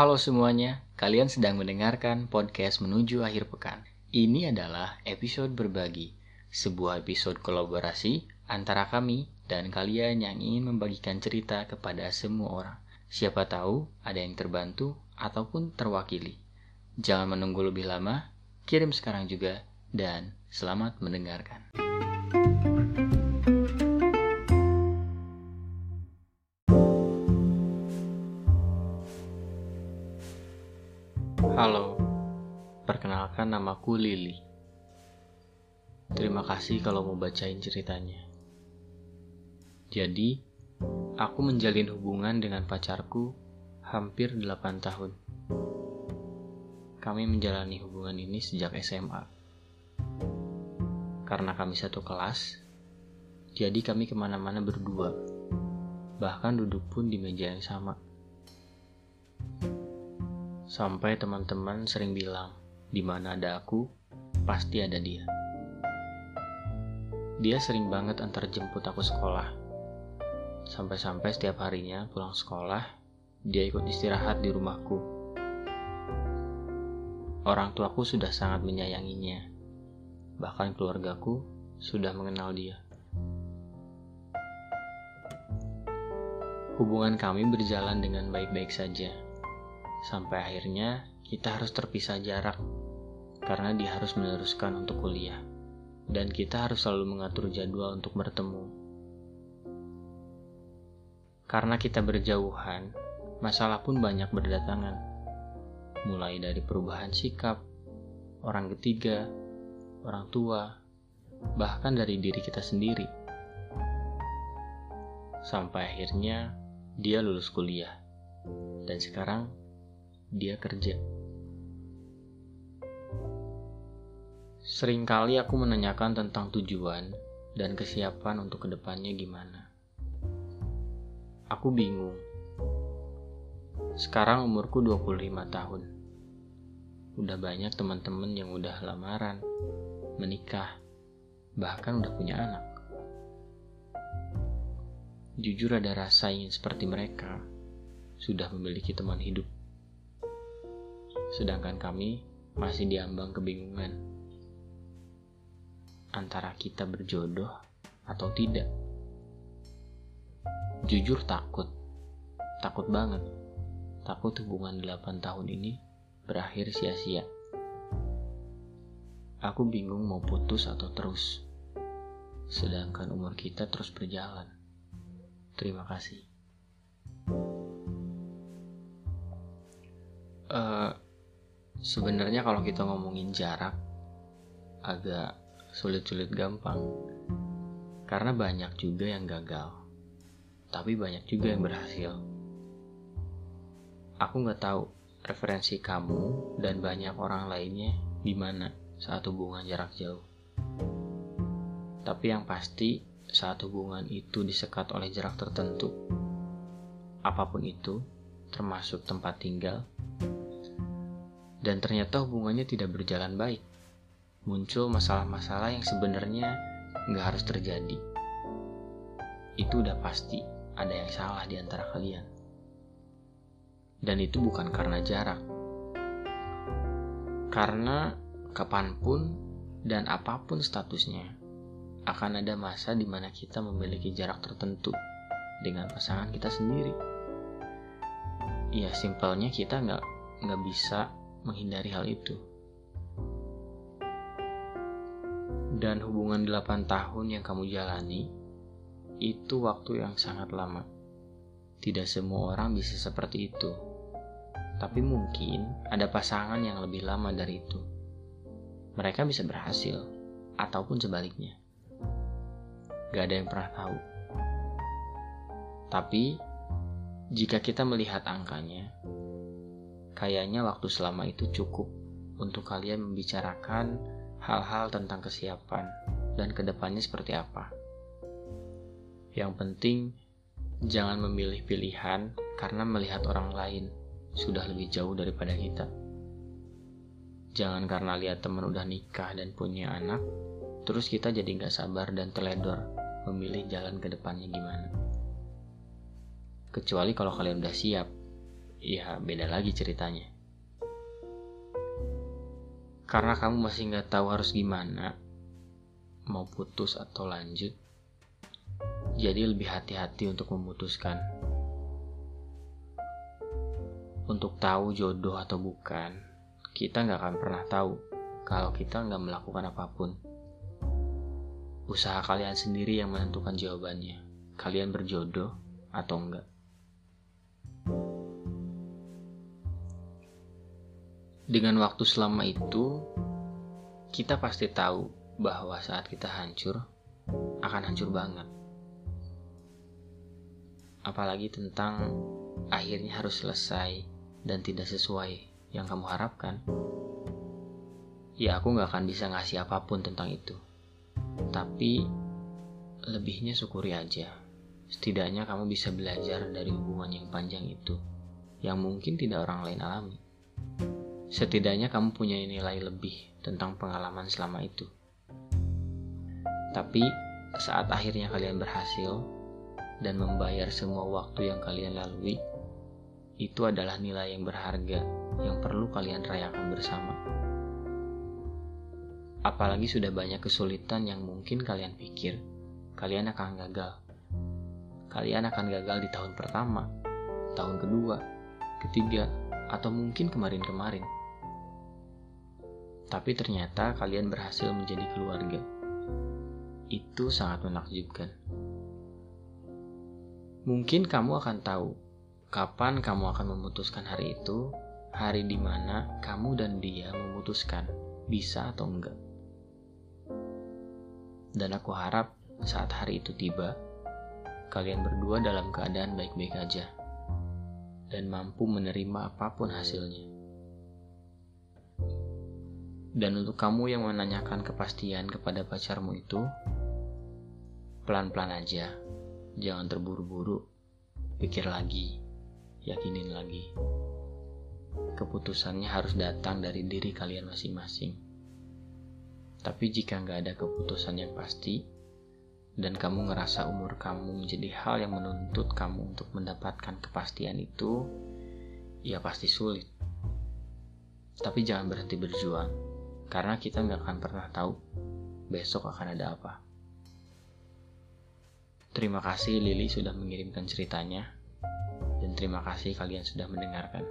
Halo semuanya, kalian sedang mendengarkan podcast menuju akhir pekan. Ini adalah episode berbagi, sebuah episode kolaborasi antara kami dan kalian yang ingin membagikan cerita kepada semua orang. Siapa tahu ada yang terbantu ataupun terwakili. Jangan menunggu lebih lama, kirim sekarang juga, dan selamat mendengarkan. Halo, perkenalkan namaku Lili. Terima kasih kalau mau bacain ceritanya. Jadi, aku menjalin hubungan dengan pacarku hampir 8 tahun. Kami menjalani hubungan ini sejak SMA. Karena kami satu kelas, jadi kami ke mana-mana berdua. Bahkan duduk pun di meja yang sama. Sampai teman-teman sering bilang, di mana ada aku, pasti ada dia. Dia sering banget antar jemput aku sekolah. Sampai-sampai setiap harinya pulang sekolah, dia ikut istirahat di rumahku. Orang tuaku sudah sangat menyayanginya. Bahkan keluargaku sudah mengenal dia. Hubungan kami berjalan dengan baik-baik saja Sampai akhirnya kita harus terpisah jarak karena dia harus meneruskan untuk kuliah. Dan kita harus selalu mengatur jadwal untuk bertemu. Karena kita berjauhan, masalah pun banyak berdatangan. Mulai dari perubahan sikap, orang ketiga, orang tua, bahkan dari diri kita sendiri. Sampai akhirnya dia lulus kuliah. Dan sekarang dia kerja. Seringkali aku menanyakan tentang tujuan dan kesiapan untuk ke depannya gimana. Aku bingung. Sekarang umurku 25 tahun. Udah banyak teman-teman yang udah lamaran, menikah, bahkan udah punya anak. Jujur ada rasa ingin seperti mereka, sudah memiliki teman hidup sedangkan kami masih diambang kebingungan antara kita berjodoh atau tidak. Jujur takut, takut banget, takut hubungan 8 tahun ini berakhir sia-sia. Aku bingung mau putus atau terus, sedangkan umur kita terus berjalan. Terima kasih. Uh, Sebenarnya kalau kita ngomongin jarak agak sulit-sulit gampang. Karena banyak juga yang gagal. Tapi banyak juga yang berhasil. Aku nggak tahu referensi kamu dan banyak orang lainnya di mana saat hubungan jarak jauh. Tapi yang pasti saat hubungan itu disekat oleh jarak tertentu, apa pun itu, termasuk tempat tinggal, dan ternyata hubungannya tidak berjalan baik. Muncul masalah-masalah yang sebenarnya nggak harus terjadi. Itu udah pasti ada yang salah di antara kalian. Dan itu bukan karena jarak. Karena kapan pun dan apa pun statusnya, akan ada masa di mana kita memiliki jarak tertentu dengan pasangan kita sendiri. Ya simpelnya kita nggak nggak bisa menghindari hal itu. Dan hubungan 8 tahun yang kamu jalani itu waktu yang sangat lama. Tidak semua orang bisa seperti itu. Tapi mungkin ada pasangan yang lebih lama dari itu. Mereka bisa berhasil ataupun sebaliknya. Gak ada yang pernah tahu. Tapi jika kita melihat angkanya, Kayaknya waktu selama itu cukup untuk kalian membicarakan hal-hal tentang kesiapan dan ke depannya seperti apa. Yang penting, jangan memilih pilihan karena melihat orang lain sudah lebih jauh daripada kita. Jangan karena lihat teman udah nikah dan punya anak, terus kita jadi nggak sabar dan teledor memilih jalan ke depannya gimana. Kecuali kalau kalian udah siap, ya beda lagi ceritanya. Karena kamu masih nggak tahu harus gimana, mau putus atau lanjut, jadi lebih hati-hati untuk memutuskan. Untuk tahu jodoh atau bukan, kita nggak akan pernah tahu kalau kita nggak melakukan apa pun. Usaha kalian sendiri yang menentukan jawabannya. Kalian berjodoh atau enggak. Dengan waktu selama itu, kita pasti tahu bahwa saat kita hancur, akan hancur banget. Apalagi tentang akhirnya harus selesai dan tidak sesuai yang kamu harapkan. Ya aku gak akan bisa ngasih apa pun tentang itu. Tapi lebihnya syukuri aja. Setidaknya kamu bisa belajar dari hubungan yang panjang itu, yang mungkin tidak orang lain alami. Setidaknya kamu punya nilai lebih tentang pengalaman selama itu. Tapi saat akhirnya kalian berhasil dan membayar semua waktu yang kalian lalui, itu adalah nilai yang berharga yang perlu kalian rayakan bersama. Apalagi sudah banyak kesulitan yang mungkin kalian pikir kalian akan gagal. Kalian akan gagal di tahun pertama, tahun kedua, ketiga, atau mungkin kemarin-kemarin tapi ternyata kalian berhasil menjadi keluarga. Itu sangat menakjubkan. Mungkin kamu akan tahu kapan kamu akan memutuskan hari itu, hari di mana kamu dan dia memutuskan bisa atau enggak. Dan aku harap saat hari itu tiba, kalian berdua dalam keadaan baik-baik aja dan mampu menerima apa pun hasilnya. Dan untuk kamu yang menanyakan kepastian kepada pacarmu itu, pelan-pelan aja, jangan terburu-buru, pikir lagi, yakinin lagi. Keputusannya harus datang dari diri kalian masing-masing. Tapi jika nggak ada keputusan yang pasti, dan kamu ngerasa umur kamu menjadi hal yang menuntut kamu untuk mendapatkan kepastian itu, ya pasti sulit. Tapi jangan berhenti berjuang karena kita nggak akan pernah tahu besok akan ada apa. Terima kasih Lili sudah mengirimkan ceritanya, dan terima kasih kalian sudah mendengarkan.